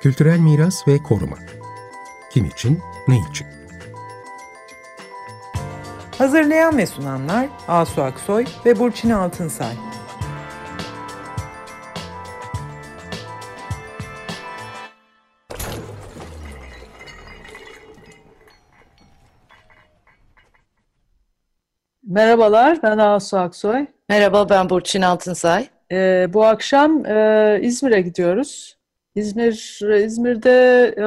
Kültürel miras ve koruma. Kim için, ne için? Hazırlayan ve sunanlar Asu Aksoy ve Burçin Altınsay. Merhabalar, ben Asu Aksoy. Merhaba, ben Burçin Altınsay. Ee, bu akşam e, İzmir'e gidiyoruz. İzmir, İzmir'de e,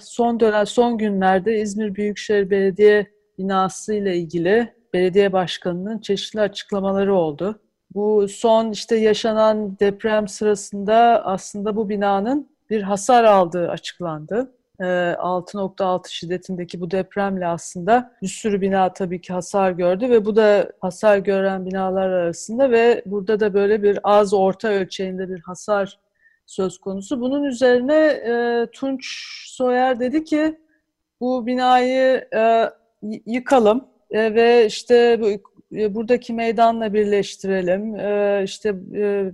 son dönem, son günlerde İzmir Büyükşehir Belediye binası ile ilgili belediye başkanının çeşitli açıklamaları oldu. Bu son işte yaşanan deprem sırasında aslında bu binanın bir hasar aldığı açıklandı. 6.6 şiddetindeki bu depremle aslında bir sürü bina tabii ki hasar gördü ve bu da hasar gören binalar arasında ve burada da böyle bir az orta ölçeğinde bir hasar söz konusu. Bunun üzerine e, Tunç Soyer dedi ki bu binayı e, yıkalım e, ve işte bu, e, buradaki meydanla birleştirelim. E, işte e,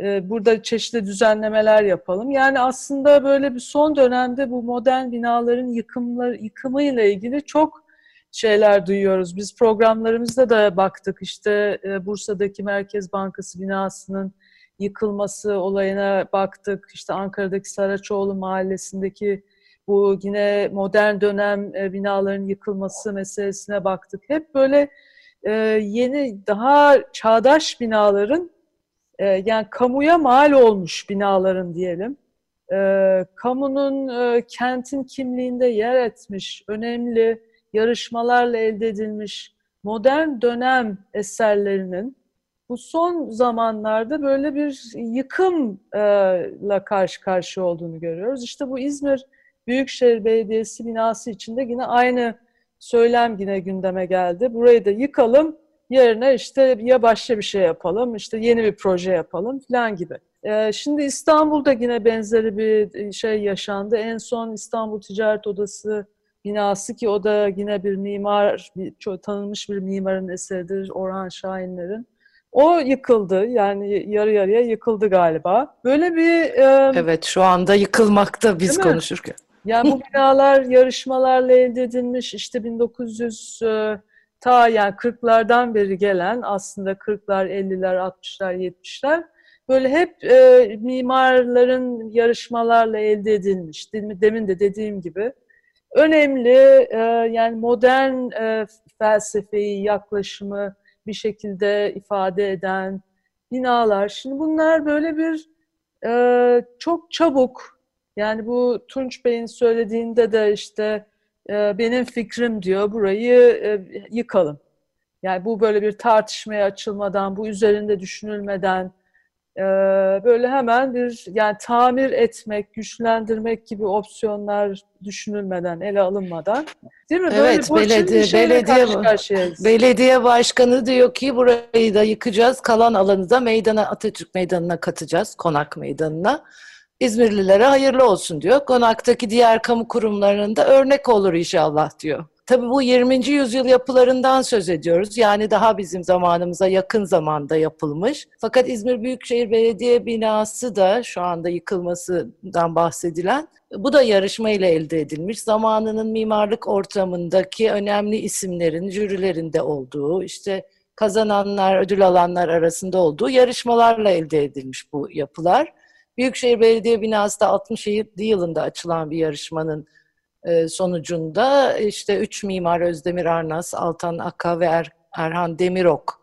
e, burada çeşitli düzenlemeler yapalım. Yani aslında böyle bir son dönemde bu modern binaların yıkımları, yıkımıyla ilgili çok şeyler duyuyoruz. Biz programlarımızda da baktık işte e, Bursa'daki Merkez Bankası binasının yıkılması olayına baktık. İşte Ankara'daki Saraçoğlu mahallesindeki bu yine modern dönem e, binaların yıkılması meselesine baktık. Hep böyle yeni daha çağdaş binaların e, yani kamuya mal olmuş binaların diyelim, e, kamunun e, kentin kimliğinde yer etmiş, önemli yarışmalarla elde edilmiş modern dönem eserlerinin bu son zamanlarda böyle bir yıkımla karşı karşıya olduğunu görüyoruz. İşte bu İzmir Büyükşehir Belediyesi binası içinde yine aynı söylem yine gündeme geldi. Burayı da yıkalım, Yerine işte ya başka bir şey yapalım, işte yeni bir proje yapalım falan gibi. Ee, şimdi İstanbul'da yine benzeri bir şey yaşandı. En son İstanbul Ticaret Odası binası ki o da yine bir mimar, bir, çok tanınmış bir mimarın eseridir Orhan Şahinler'in. O yıkıldı yani yarı yarıya yıkıldı galiba. Böyle bir... E, evet şu anda yıkılmakta biz konuşurken. Yani bu binalar yarışmalarla elde edilmiş işte 1900 ta yani 40'lardan beri gelen aslında 40'lar, 50'ler, 60'lar, 70'ler böyle hep e, mimarların yarışmalarla elde edilmiş. Demin de dediğim gibi önemli e, yani modern e, felsefeyi, yaklaşımı bir şekilde ifade eden binalar. Şimdi bunlar böyle bir e, çok çabuk yani bu Tunç Bey'in söylediğinde de işte ee, benim fikrim diyor burayı e, yıkalım. Yani bu böyle bir tartışmaya açılmadan, bu üzerinde düşünülmeden e, böyle hemen bir yani tamir etmek, güçlendirmek gibi opsiyonlar düşünülmeden, ele alınmadan değil mi? Böyle evet, belediye belediye karşı belediye başkanı diyor ki burayı da yıkacağız, kalan alanı da meydana Atatürk Meydanı'na katacağız, Konak Meydanı'na. İzmirlilere hayırlı olsun diyor. Konak'taki diğer kamu kurumlarının da örnek olur inşallah diyor. Tabii bu 20. yüzyıl yapılarından söz ediyoruz. Yani daha bizim zamanımıza yakın zamanda yapılmış. Fakat İzmir Büyükşehir Belediye binası da şu anda yıkılmasından bahsedilen bu da yarışma ile elde edilmiş. Zamanının mimarlık ortamındaki önemli isimlerin jürilerinde olduğu, işte kazananlar, ödül alanlar arasında olduğu yarışmalarla elde edilmiş bu yapılar. Büyükşehir Belediye binası da 67 yılında açılan bir yarışmanın sonucunda işte üç mimar Özdemir Arnas, Altan Aka ve er, Erhan Demirok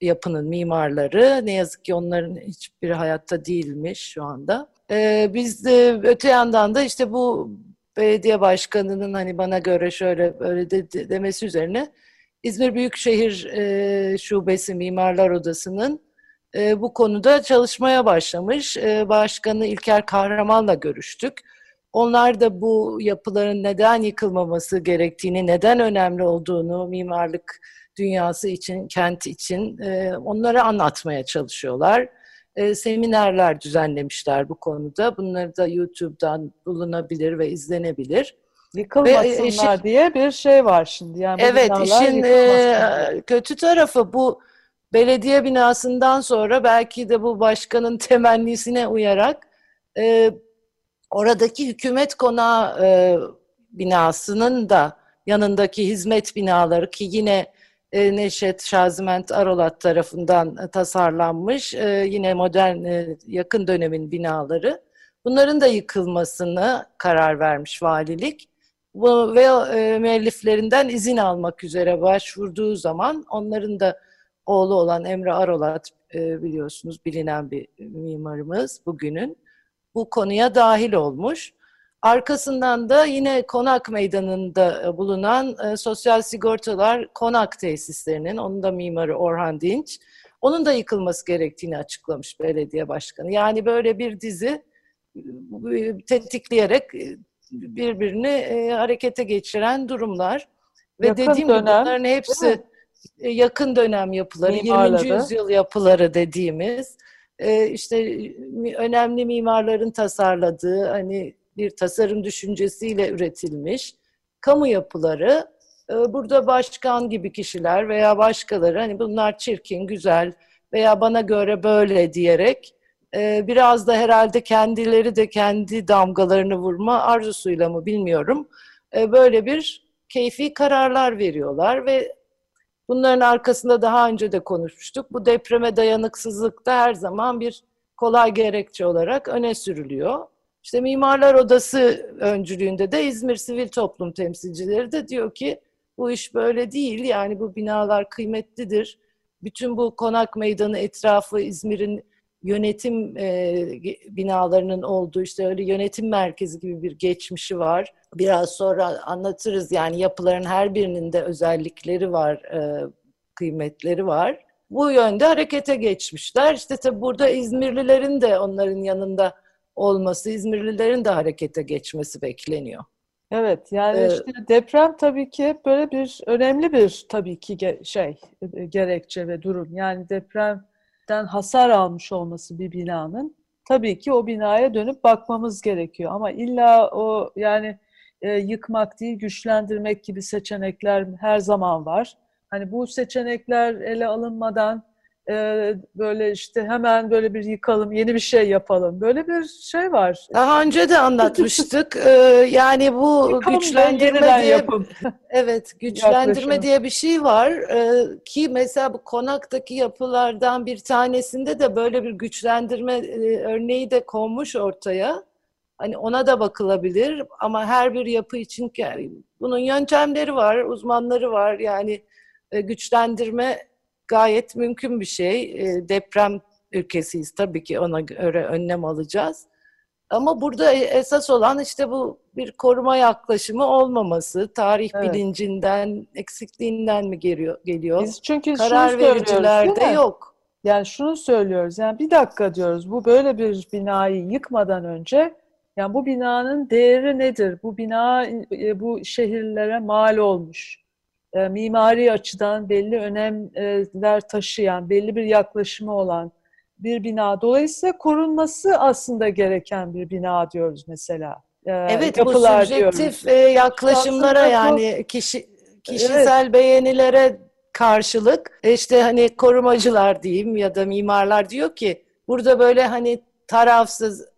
yapının mimarları. Ne yazık ki onların hiçbiri hayatta değilmiş şu anda. Ee, biz de öte yandan da işte bu belediye başkanının hani bana göre şöyle böyle de, demesi üzerine İzmir Büyükşehir e, Şubesi Mimarlar Odası'nın e, bu konuda çalışmaya başlamış. E, Başkanı İlker Kahraman'la görüştük. Onlar da bu yapıların neden yıkılmaması gerektiğini, neden önemli olduğunu mimarlık dünyası için, kent için e, onlara anlatmaya çalışıyorlar. E, seminerler düzenlemişler bu konuda. Bunları da YouTube'dan bulunabilir ve izlenebilir. Yıkılmasınlar ve, e, işin, diye bir şey var şimdi. Yani evet, işin e, kötü tarafı bu belediye binasından sonra belki de bu başkanın temennisine uyarak e, oradaki hükümet konağı e, binasının da yanındaki hizmet binaları ki yine e, Neşet Şaziment Arolat tarafından e, tasarlanmış e, yine modern e, yakın dönemin binaları. Bunların da yıkılmasını karar vermiş valilik. Bu ve e, müelliflerinden izin almak üzere başvurduğu zaman onların da oğlu olan Emre Arolat e, biliyorsunuz bilinen bir mimarımız bugünün bu konuya dahil olmuş. Arkasından da yine Konak Meydanı'nda e, bulunan e, Sosyal Sigortalar Konak tesislerinin, onun da mimarı Orhan Dinç, onun da yıkılması gerektiğini açıklamış belediye başkanı. Yani böyle bir dizi e, tetikleyerek e, birbirini e, harekete geçiren durumlar. Ve yakın dediğim dönem, gibi bunların hepsi yakın dönem yapıları, Mimarları. 20. yüzyıl yapıları dediğimiz işte önemli mimarların tasarladığı hani bir tasarım düşüncesiyle üretilmiş kamu yapıları burada başkan gibi kişiler veya başkaları hani bunlar çirkin, güzel veya bana göre böyle diyerek biraz da herhalde kendileri de kendi damgalarını vurma arzusuyla mı bilmiyorum. Böyle bir keyfi kararlar veriyorlar ve bunların arkasında daha önce de konuşmuştuk. Bu depreme dayanıksızlık da her zaman bir kolay gerekçe olarak öne sürülüyor. İşte Mimarlar Odası öncülüğünde de İzmir Sivil Toplum temsilcileri de diyor ki bu iş böyle değil. Yani bu binalar kıymetlidir. Bütün bu konak meydanı etrafı İzmir'in yönetim e, binalarının olduğu işte öyle yönetim merkezi gibi bir geçmişi var. Biraz sonra anlatırız yani yapıların her birinin de özellikleri var, e, kıymetleri var. Bu yönde harekete geçmişler. İşte tabi burada İzmirlilerin de onların yanında olması, İzmirlilerin de harekete geçmesi bekleniyor. Evet yani ee, işte deprem tabii ki böyle bir önemli bir tabii ki ge- şey e, gerekçe ve durum. Yani depremden hasar almış olması bir binanın tabii ki o binaya dönüp bakmamız gerekiyor. Ama illa o yani e, yıkmak değil güçlendirmek gibi seçenekler her zaman var. Hani bu seçenekler ele alınmadan e, böyle işte hemen böyle bir yıkalım, yeni bir şey yapalım. Böyle bir şey var. Daha önce de anlatmıştık. ee, yani bu yıkalım güçlendirme diye yapım. evet, güçlendirme diye bir şey var ee, ki mesela bu konaktaki yapılardan bir tanesinde de böyle bir güçlendirme e, örneği de konmuş ortaya. Hani ona da bakılabilir ama her bir yapı için yani bunun yöntemleri var, uzmanları var. Yani e, güçlendirme gayet mümkün bir şey. E, deprem ülkesiyiz tabii ki ona göre önlem alacağız. Ama burada e, esas olan işte bu bir koruma yaklaşımı olmaması, tarih evet. bilincinden, eksikliğinden mi geliyor? geliyor? Biz çünkü karar vericilerde yok. Yani şunu söylüyoruz. Yani bir dakika diyoruz. Bu böyle bir binayı yıkmadan önce yani bu binanın değeri nedir? Bu bina e, bu şehirlere mal olmuş e, mimari açıdan belli önemler taşıyan, belli bir yaklaşımı olan bir bina. Dolayısıyla korunması aslında gereken bir bina diyoruz mesela. E, evet bu subjektif e, yaklaşımlara yani kişi kişisel evet. beğenilere karşılık e, işte hani korumacılar diyeyim ya da mimarlar diyor ki burada böyle hani tarafsız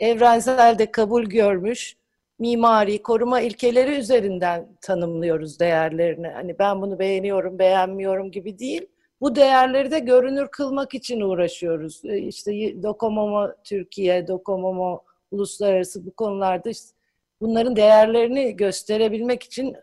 evrensel de kabul görmüş mimari, koruma ilkeleri üzerinden tanımlıyoruz değerlerini. Hani ben bunu beğeniyorum, beğenmiyorum gibi değil. Bu değerleri de görünür kılmak için uğraşıyoruz. E, işte Dokomomo Türkiye, Dokomomo uluslararası bu konularda işte bunların değerlerini gösterebilmek için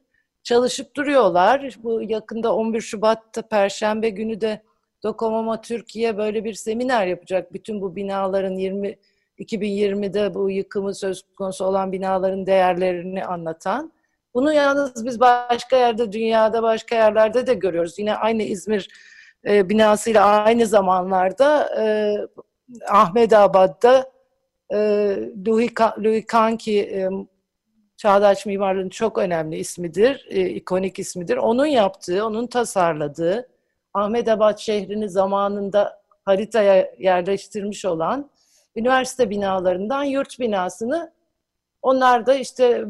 çalışıp duruyorlar. Bu yakında 11 Şubat'ta Perşembe günü de Dokomomo Türkiye böyle bir seminer yapacak. Bütün bu binaların 20 2020'de bu yıkımı söz konusu olan binaların değerlerini anlatan. Bunu yalnız biz başka yerde, dünyada başka yerlerde de görüyoruz. Yine aynı İzmir e, binasıyla aynı zamanlarda e, Ahmedabad'da e, Louis, Louis Kanki e, çağdaş mimarlığın çok önemli ismidir, e, ikonik ismidir. Onun yaptığı, onun tasarladığı Ahmedabad şehrini zamanında haritaya yerleştirmiş olan üniversite binalarından yurt binasını onlar da işte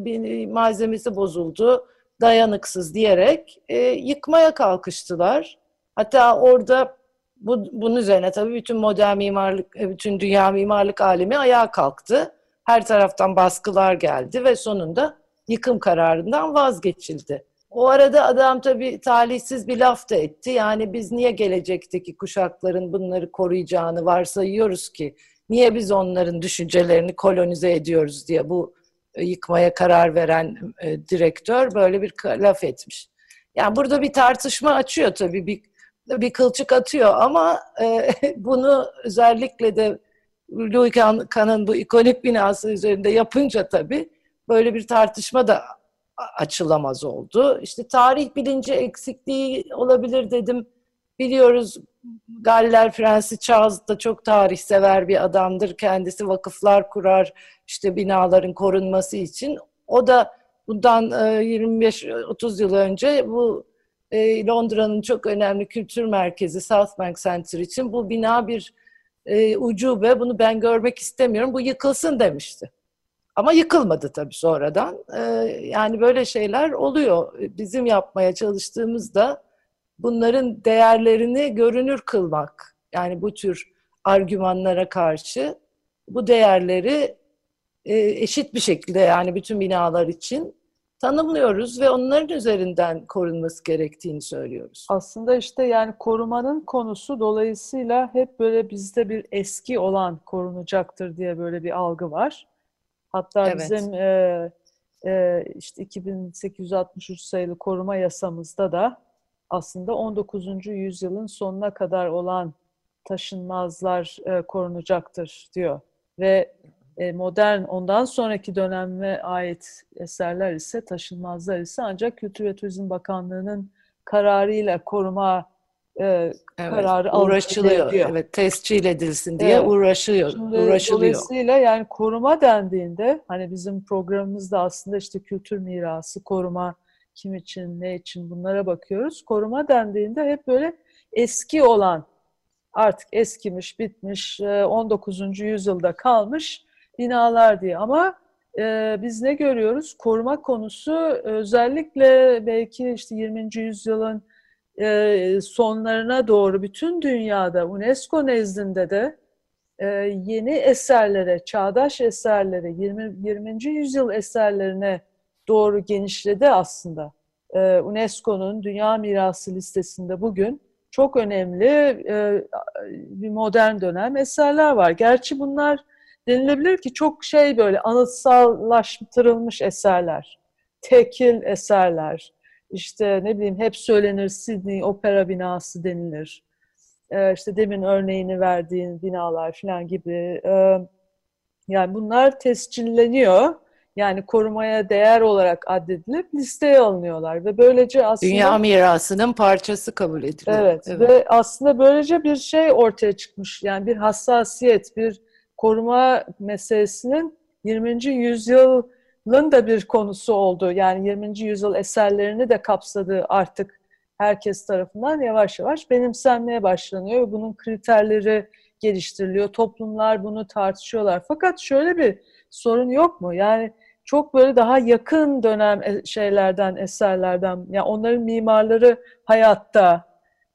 malzemesi bozuldu, dayanıksız diyerek e, yıkmaya kalkıştılar. Hatta orada bu, bunun üzerine tabii bütün modern mimarlık, e, bütün dünya mimarlık alemi ayağa kalktı. Her taraftan baskılar geldi ve sonunda yıkım kararından vazgeçildi. O arada adam tabii talihsiz bir laf da etti. Yani biz niye gelecekteki kuşakların bunları koruyacağını varsayıyoruz ki? Niye biz onların düşüncelerini kolonize ediyoruz diye bu e, yıkmaya karar veren e, direktör böyle bir laf etmiş. Yani burada bir tartışma açıyor tabii bir bir kılçık atıyor ama e, bunu özellikle de Louis Kahn'ın bu ikonik binası üzerinde yapınca tabii böyle bir tartışma da açılamaz oldu. İşte tarih bilinci eksikliği olabilir dedim. Biliyoruz Galler Prensi Charles da çok tarihsever bir adamdır. Kendisi vakıflar kurar işte binaların korunması için. O da bundan 25-30 e, yıl önce bu e, Londra'nın çok önemli kültür merkezi South Bank Center için bu bina bir e, ucube, bunu ben görmek istemiyorum, bu yıkılsın demişti. Ama yıkılmadı tabii sonradan. Yani böyle şeyler oluyor. Bizim yapmaya çalıştığımızda bunların değerlerini görünür kılmak. Yani bu tür argümanlara karşı bu değerleri e, eşit bir şekilde yani bütün binalar için tanımlıyoruz ve onların üzerinden korunması gerektiğini söylüyoruz. Aslında işte yani korumanın konusu dolayısıyla hep böyle bizde bir eski olan korunacaktır diye böyle bir algı var. Hatta evet. bizim e, e, işte 2863 sayılı koruma yasamızda da aslında 19. yüzyılın sonuna kadar olan taşınmazlar e, korunacaktır diyor. Ve e, modern ondan sonraki döneme ait eserler ise taşınmazlar ise ancak Kültür ve Turizm Bakanlığı'nın kararıyla koruma e, evet, kararı uğraşılıyor. Evet, tescil edilsin diye evet. uğraşıyor. Şimdi, uğraşılıyor. Dolayısıyla yani koruma dendiğinde hani bizim programımızda aslında işte kültür mirası, koruma kim için, ne için bunlara bakıyoruz. Koruma dendiğinde hep böyle eski olan artık eskimiş, bitmiş, 19. yüzyılda kalmış binalar diye. Ama e, biz ne görüyoruz? Koruma konusu özellikle belki işte 20. yüzyılın e, sonlarına doğru bütün dünyada UNESCO nezdinde de e, yeni eserlere, çağdaş eserlere, 20. 20. yüzyıl eserlerine doğru genişledi aslında. E, UNESCO'nun Dünya Mirası listesinde bugün çok önemli e, bir modern dönem eserler var. Gerçi bunlar denilebilir ki çok şey böyle anıtsallaştırılmış eserler, tekil eserler, işte ne bileyim hep söylenir Sydney Opera binası denilir. Ee, işte demin örneğini verdiğin binalar falan gibi. Ee, yani bunlar tescilleniyor. Yani korumaya değer olarak addedilip listeye alınıyorlar ve böylece aslında... Dünya mirasının parçası kabul ediliyor. Evet, evet ve aslında böylece bir şey ortaya çıkmış. Yani bir hassasiyet, bir koruma meselesinin 20. yüzyılın da bir konusu oldu. Yani 20. yüzyıl eserlerini de kapsadığı artık herkes tarafından yavaş yavaş benimsenmeye başlanıyor ve bunun kriterleri geliştiriliyor. Toplumlar bunu tartışıyorlar. Fakat şöyle bir sorun yok mu? Yani çok böyle daha yakın dönem e, şeylerden, eserlerden, yani onların mimarları hayatta,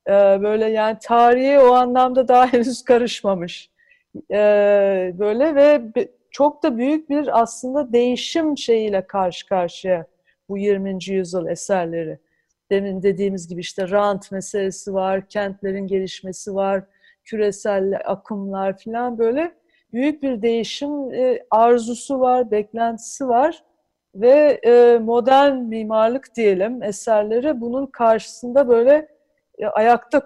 e, böyle yani tarihi o anlamda daha henüz karışmamış e, böyle ve çok da büyük bir aslında değişim şeyiyle karşı karşıya bu 20. yüzyıl eserleri. Demin dediğimiz gibi işte rant meselesi var, kentlerin gelişmesi var, küresel akımlar falan böyle büyük bir değişim e, arzusu var, beklentisi var ve e, modern mimarlık diyelim eserleri bunun karşısında böyle ayakta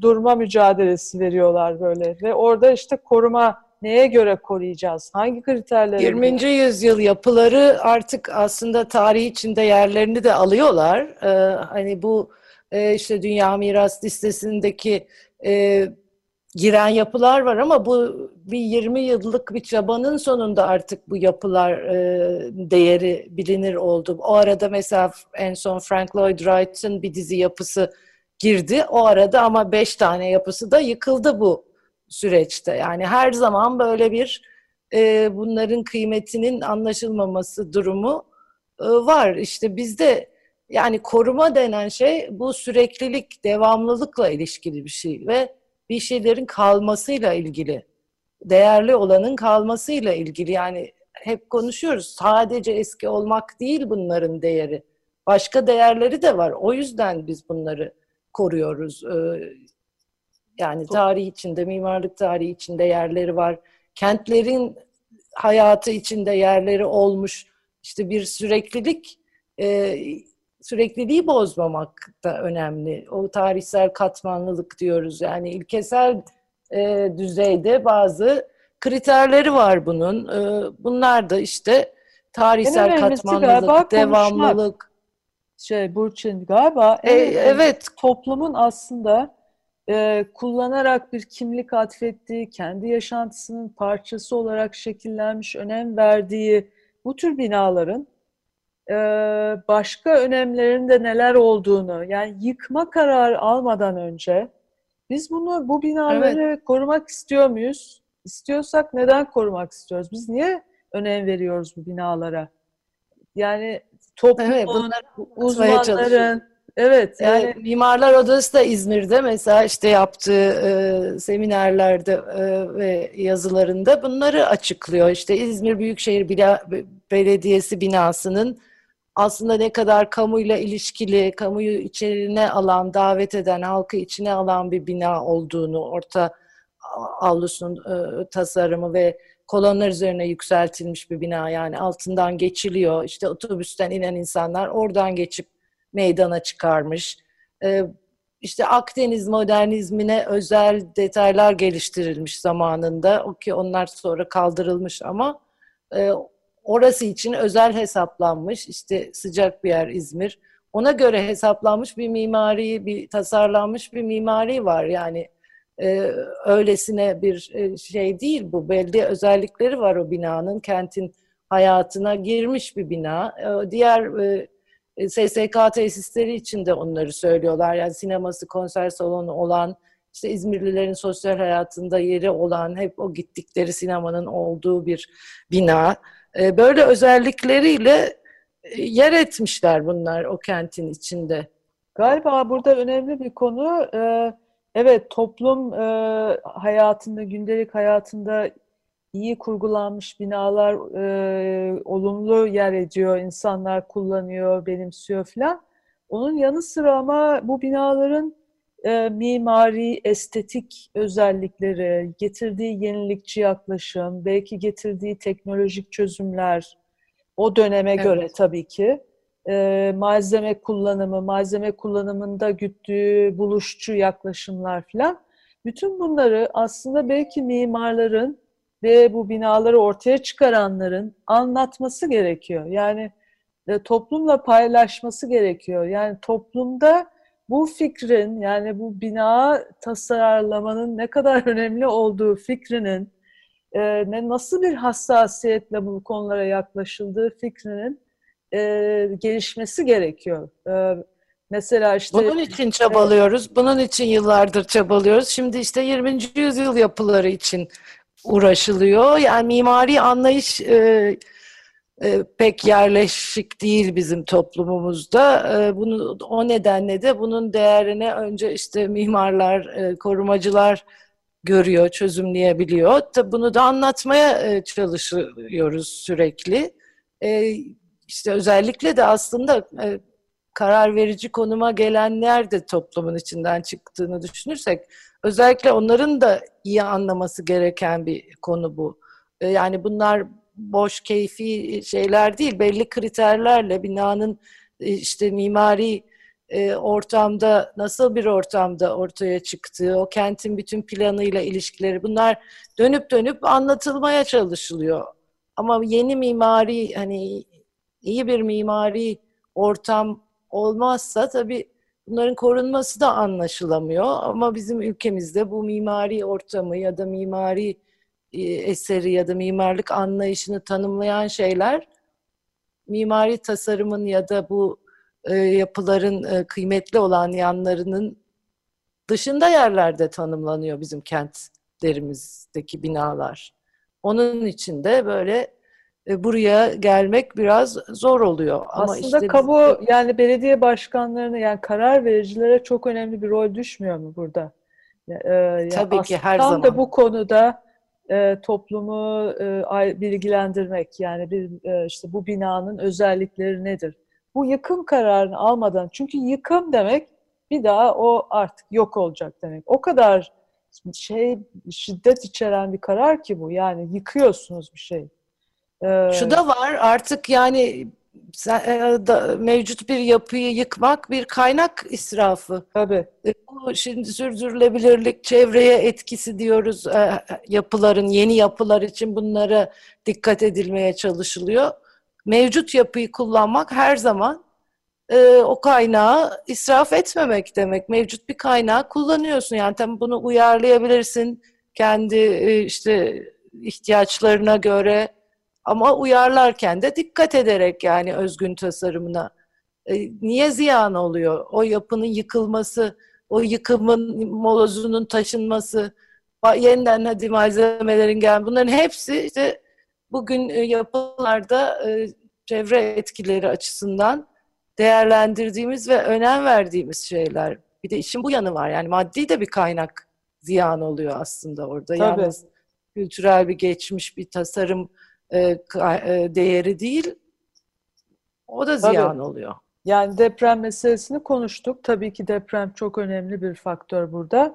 durma mücadelesi veriyorlar böyle ve orada işte koruma neye göre koruyacağız? Hangi kriterlere 20. Göre? yüzyıl yapıları artık aslında tarih içinde yerlerini de alıyorlar. Ee, hani bu e, işte Dünya Miras listesindeki e, giren yapılar var ama bu bir 20 yıllık bir çabanın sonunda artık bu yapılar e, değeri bilinir oldu. O arada mesela en son Frank Lloyd Wright'ın bir dizi yapısı girdi o arada ama beş tane yapısı da yıkıldı bu süreçte. Yani her zaman böyle bir e, bunların kıymetinin anlaşılmaması durumu e, var. İşte bizde yani koruma denen şey bu süreklilik, devamlılıkla ilişkili bir şey ve bir şeylerin kalmasıyla ilgili. Değerli olanın kalmasıyla ilgili. Yani hep konuşuyoruz. Sadece eski olmak değil bunların değeri. Başka değerleri de var. O yüzden biz bunları koruyoruz. Ee, yani tarih içinde, mimarlık tarihi içinde yerleri var. Kentlerin hayatı içinde yerleri olmuş. İşte bir süreklilik, e, sürekliliği bozmamak da önemli. O tarihsel katmanlılık diyoruz. Yani ilkesel e, düzeyde bazı kriterleri var bunun. E, bunlar da işte tarihsel katmanlılık, devamlılık. Konuşmak. Şey Burçin galiba e, evet toplumun aslında e, kullanarak bir kimlik atfettiği, kendi yaşantısının parçası olarak şekillenmiş, önem verdiği bu tür binaların e, başka önemlerinde neler olduğunu, yani yıkma kararı almadan önce biz bunu, bu binaları evet. korumak istiyor muyuz? İstiyorsak neden korumak istiyoruz? Biz niye önem veriyoruz bu binalara? Yani toplumun, evet, uzmanların, Evet yani e, Mimarlar Odası da İzmir'de mesela işte yaptığı e, seminerlerde e, ve yazılarında bunları açıklıyor. İşte İzmir Büyükşehir Bila, Belediyesi binasının aslında ne kadar kamuyla ilişkili, kamuyu içerine alan, davet eden, halkı içine alan bir bina olduğunu, orta avlusunun e, tasarımı ve kolonlar üzerine yükseltilmiş bir bina yani altından geçiliyor. İşte otobüsten inen insanlar oradan geçip meydana çıkarmış. Ee, işte Akdeniz modernizmine özel detaylar geliştirilmiş zamanında. O ki onlar sonra kaldırılmış ama e, orası için özel hesaplanmış. İşte sıcak bir yer İzmir. Ona göre hesaplanmış bir mimari, bir tasarlanmış bir mimari var. Yani e, öylesine bir e, şey değil bu. Belli özellikleri var o binanın. Kentin hayatına girmiş bir bina. E, diğer e, e, SSK tesisleri için de onları söylüyorlar. Yani sineması, konser salonu olan, işte İzmirlilerin sosyal hayatında yeri olan, hep o gittikleri sinemanın olduğu bir bina. E, böyle özellikleriyle e, yer etmişler bunlar o kentin içinde. Galiba burada önemli bir konu, evet toplum hayatında, gündelik hayatında iyi kurgulanmış binalar e, olumlu yer ediyor, insanlar kullanıyor, benimsiyor falan. Onun yanı sıra ama bu binaların e, mimari, estetik özellikleri, getirdiği yenilikçi yaklaşım, belki getirdiği teknolojik çözümler, o döneme evet. göre tabii ki, e, malzeme kullanımı, malzeme kullanımında güttüğü buluşçu yaklaşımlar falan. Bütün bunları aslında belki mimarların ve bu binaları ortaya çıkaranların anlatması gerekiyor. Yani e, toplumla paylaşması gerekiyor. Yani toplumda bu fikrin yani bu bina tasarlamanın ne kadar önemli olduğu fikrinin e, ne nasıl bir hassasiyetle bu konulara yaklaşıldığı fikrinin e, gelişmesi gerekiyor. E, mesela işte bunun için çabalıyoruz. Bunun için yıllardır çabalıyoruz. Şimdi işte 20. yüzyıl yapıları için uğraşılıyor. Yani mimari anlayış e, e, pek yerleşik değil bizim toplumumuzda. E, bunu o nedenle de bunun değerini önce işte mimarlar, e, korumacılar görüyor, çözümleyebiliyor. Bunu da anlatmaya e, çalışıyoruz sürekli. E, işte özellikle de aslında e, karar verici konuma gelenler de toplumun içinden çıktığını düşünürsek özellikle onların da iyi anlaması gereken bir konu bu. Ee, yani bunlar boş keyfi şeyler değil, belli kriterlerle binanın e, işte mimari e, ortamda nasıl bir ortamda ortaya çıktığı, o kentin bütün planıyla ilişkileri bunlar dönüp dönüp anlatılmaya çalışılıyor. Ama yeni mimari hani iyi bir mimari ortam olmazsa tabii bunların korunması da anlaşılamıyor. Ama bizim ülkemizde bu mimari ortamı ya da mimari eseri ya da mimarlık anlayışını tanımlayan şeyler mimari tasarımın ya da bu e, yapıların e, kıymetli olan yanlarının dışında yerlerde tanımlanıyor bizim kentlerimizdeki binalar. Onun için de böyle e, buraya gelmek biraz zor oluyor. Ama Aslında işte kamu biz... yani belediye başkanlarına yani karar vericilere çok önemli bir rol düşmüyor mu burada? E, yani Tabii ki her tam zaman. da bu konuda e, toplumu e, bilgilendirmek yani bir e, işte bu binanın özellikleri nedir? Bu yıkım kararını almadan çünkü yıkım demek bir daha o artık yok olacak demek. O kadar şey şiddet içeren bir karar ki bu. Yani yıkıyorsunuz bir şey. Ee, Şu da var artık yani mevcut bir yapıyı yıkmak bir kaynak israfı. Tabii. E, bu şimdi sürdürülebilirlik, çevreye etkisi diyoruz e, yapıların, yeni yapılar için bunlara dikkat edilmeye çalışılıyor. Mevcut yapıyı kullanmak her zaman o kaynağı israf etmemek demek. Mevcut bir kaynağı kullanıyorsun. Yani tabii bunu uyarlayabilirsin kendi işte ihtiyaçlarına göre ama uyarlarken de dikkat ederek yani özgün tasarımına. E, niye ziyan oluyor? O yapının yıkılması, o yıkımın, molozunun taşınması, yeniden hadi malzemelerin gel bunların hepsi işte bugün e, yapılarda e, çevre etkileri açısından değerlendirdiğimiz ve önem verdiğimiz şeyler. Bir de işin bu yanı var. Yani maddi de bir kaynak ziyan oluyor aslında orada. Tabii. Yalnız kültürel bir geçmiş, bir tasarım değeri değil, o da ziyan Tabii. oluyor. Yani deprem meselesini konuştuk. Tabii ki deprem çok önemli bir faktör burada.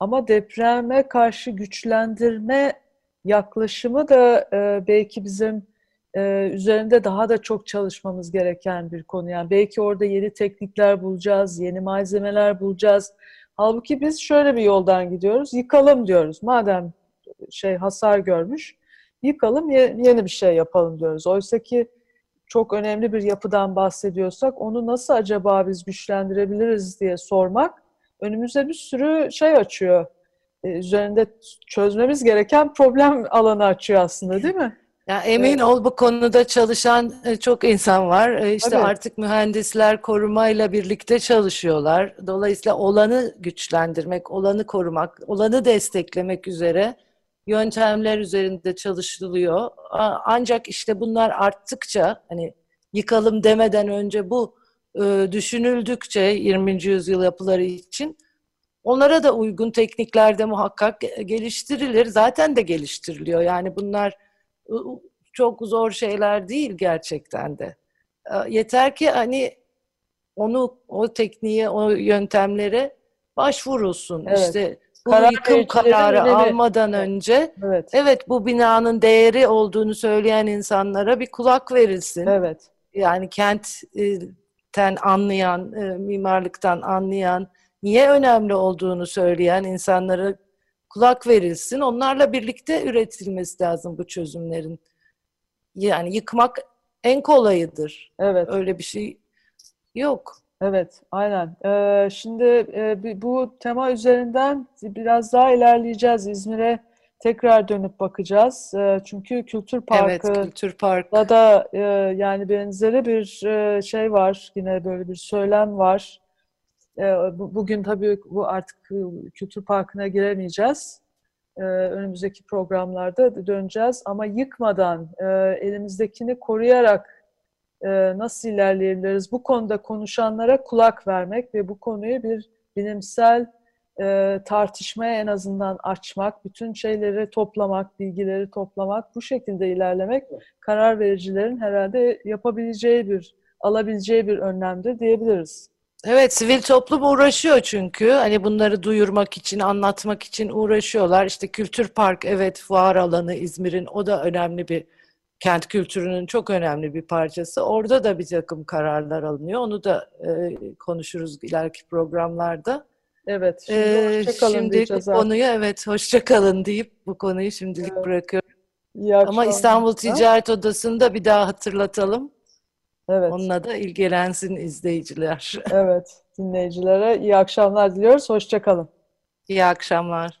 Ama depreme karşı güçlendirme yaklaşımı da e, belki bizim e, üzerinde daha da çok çalışmamız gereken bir konu. Yani belki orada yeni teknikler bulacağız, yeni malzemeler bulacağız. Halbuki biz şöyle bir yoldan gidiyoruz. Yıkalım diyoruz. Madem şey hasar görmüş, yıkalım yeni bir şey yapalım diyoruz. Oysa ki çok önemli bir yapıdan bahsediyorsak onu nasıl acaba biz güçlendirebiliriz diye sormak önümüze bir sürü şey açıyor. Ee, üzerinde çözmemiz gereken problem alanı açıyor aslında değil mi? Ya emin evet. ol bu konuda çalışan e, çok insan var. E, işte Tabii. artık mühendisler korumayla birlikte çalışıyorlar. Dolayısıyla olanı güçlendirmek, olanı korumak, olanı desteklemek üzere yöntemler üzerinde çalışılıyor. Ancak işte bunlar arttıkça hani yıkalım demeden önce bu e, düşünüldükçe 20. yüzyıl yapıları için onlara da uygun teknikler de muhakkak geliştirilir. Zaten de geliştiriliyor. Yani bunlar çok zor şeyler değil gerçekten de. Yeter ki hani onu o tekniğe, o yöntemlere başvurulsun. Evet. İşte Karar yıkım kararı almadan önce evet. evet bu binanın değeri olduğunu söyleyen insanlara bir kulak verilsin. Evet. Yani kentten anlayan, e, mimarlıktan anlayan, niye önemli olduğunu söyleyen insanlara kulak verilsin. Onlarla birlikte üretilmesi lazım bu çözümlerin. Yani yıkmak en kolayıdır. Evet. Öyle bir şey yok. Evet, aynen. Ee, şimdi e, bu tema üzerinden biraz daha ilerleyeceğiz. İzmir'e tekrar dönüp bakacağız. E, çünkü Kültür Parkı evet, Kültür Park'ta da e, yani benzeri bir e, şey var. Yine böyle bir söylem var. E, bu, bugün tabii bu artık Kültür Parkı'na giremeyeceğiz. E, önümüzdeki programlarda döneceğiz. Ama yıkmadan, e, elimizdekini koruyarak e, nasıl ilerleyebiliriz? Bu konuda konuşanlara kulak vermek ve bu konuyu bir bilimsel e, tartışmaya en azından açmak, bütün şeyleri toplamak, bilgileri toplamak, bu şekilde ilerlemek karar vericilerin herhalde yapabileceği bir, alabileceği bir önlemdir diyebiliriz. Evet, sivil toplum uğraşıyor çünkü. Hani bunları duyurmak için, anlatmak için uğraşıyorlar. İşte Kültür Park, evet fuar alanı İzmir'in, o da önemli bir kent kültürünün çok önemli bir parçası. Orada da bir takım kararlar alınıyor. Onu da e, konuşuruz ileriki programlarda. Evet. Şimdi ee, şimdilik konuyu evet hoşçakalın deyip bu konuyu şimdilik evet. bırakıyorum. Ama İstanbul Ticaret Odası'nda bir daha hatırlatalım. Evet. Onunla da ilgilensin izleyiciler. Evet. Dinleyicilere iyi akşamlar diliyoruz. Hoşçakalın. İyi akşamlar.